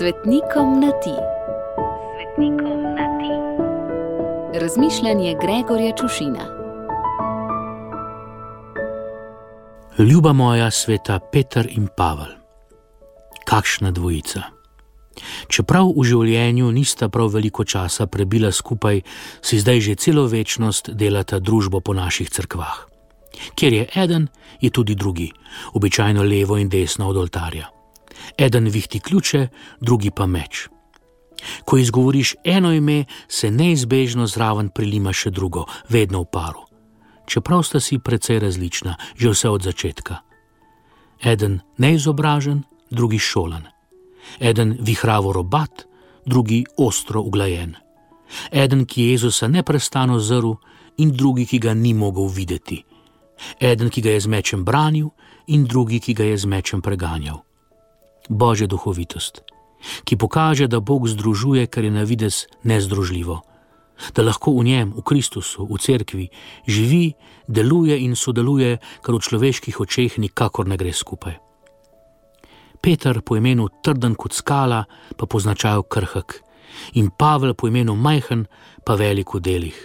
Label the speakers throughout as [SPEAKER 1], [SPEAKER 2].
[SPEAKER 1] Svetnikom na ti. Svetnikom na ti. Razmišljanje Gregorja Čušina.
[SPEAKER 2] Ljuba moja sveta Petr in Pavel. Kakšna dvojica. Čeprav v življenju nista prav veliko časa prebila skupaj, si zdaj že celo večnost delata družbo po naših crkvah. Ker je eden, je tudi drugi, običajno levo in desno od oltarja. Eden vihti ključe, drugi pa meč. Ko izgovoriš eno ime, se neizbežno zraven prilima še drugo, vedno v paru. Čeprav sta si precej različna, že vse od začetka. Eden neizobražen, drugi šolan. Eden vihravo robat, drugi ostro uglajen. Eden, ki je Jezusa neprestano zrl, in drugi, ki ga ni mogel videti. Eden, ki ga je z mečem branil, in drugi, ki ga je z mečem preganjal. Božja duhovitost, ki pokaže, da Bog združuje, kar je na vides nezdružljivo, da lahko v njem, v Kristusu, v cerkvi živi, deluje in sodeluje, kar v človeških očeh nikakor ne gre skupaj. Peter po imenu trden kot skala, pa po značaju krhek, in Pavel po imenu majhen, pa velik v delih.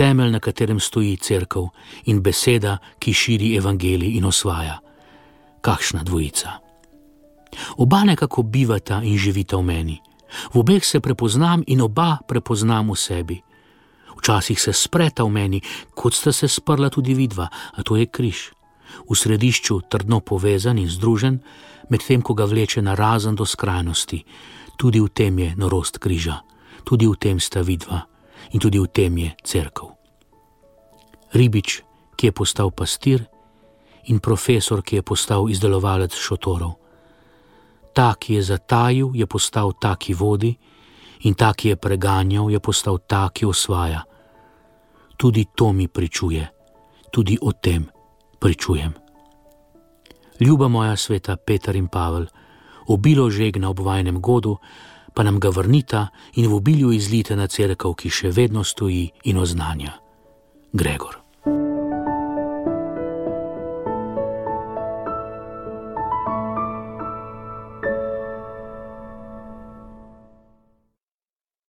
[SPEAKER 2] Temelj, na katerem stoji crkva in beseda, ki širi evangelij in osvaja. Kakšna dvojica! Oba nekako bivata in živita v meni. V obeh se prepoznam in oba prepoznam v sebi. Včasih se spreta v meni, kot sta se sprla tudi vidva, a to je križ. V središču trdno povezan in združen, medtem ko ga vleče na razen do skrajnosti. Tudi v tem je norost križa, tudi v tem sta vidva in tudi v tem je crkv. Ribič, ki je postal pastir, in profesor, ki je postal izdelovalec šotorov. Ta, ki je zatajil, je postal ta, ki vodi, in ta, ki je preganjal, je postal ta, ki osvaja. Tudi to mi pričuje, tudi o tem pričujem. Ljuba moja sveta Petr in Pavel, obilo žeg na obvajnem godu, pa nam ga vrnita in v obilju izlite na crkav, ki še vedno stoji in oznanja. Gregor.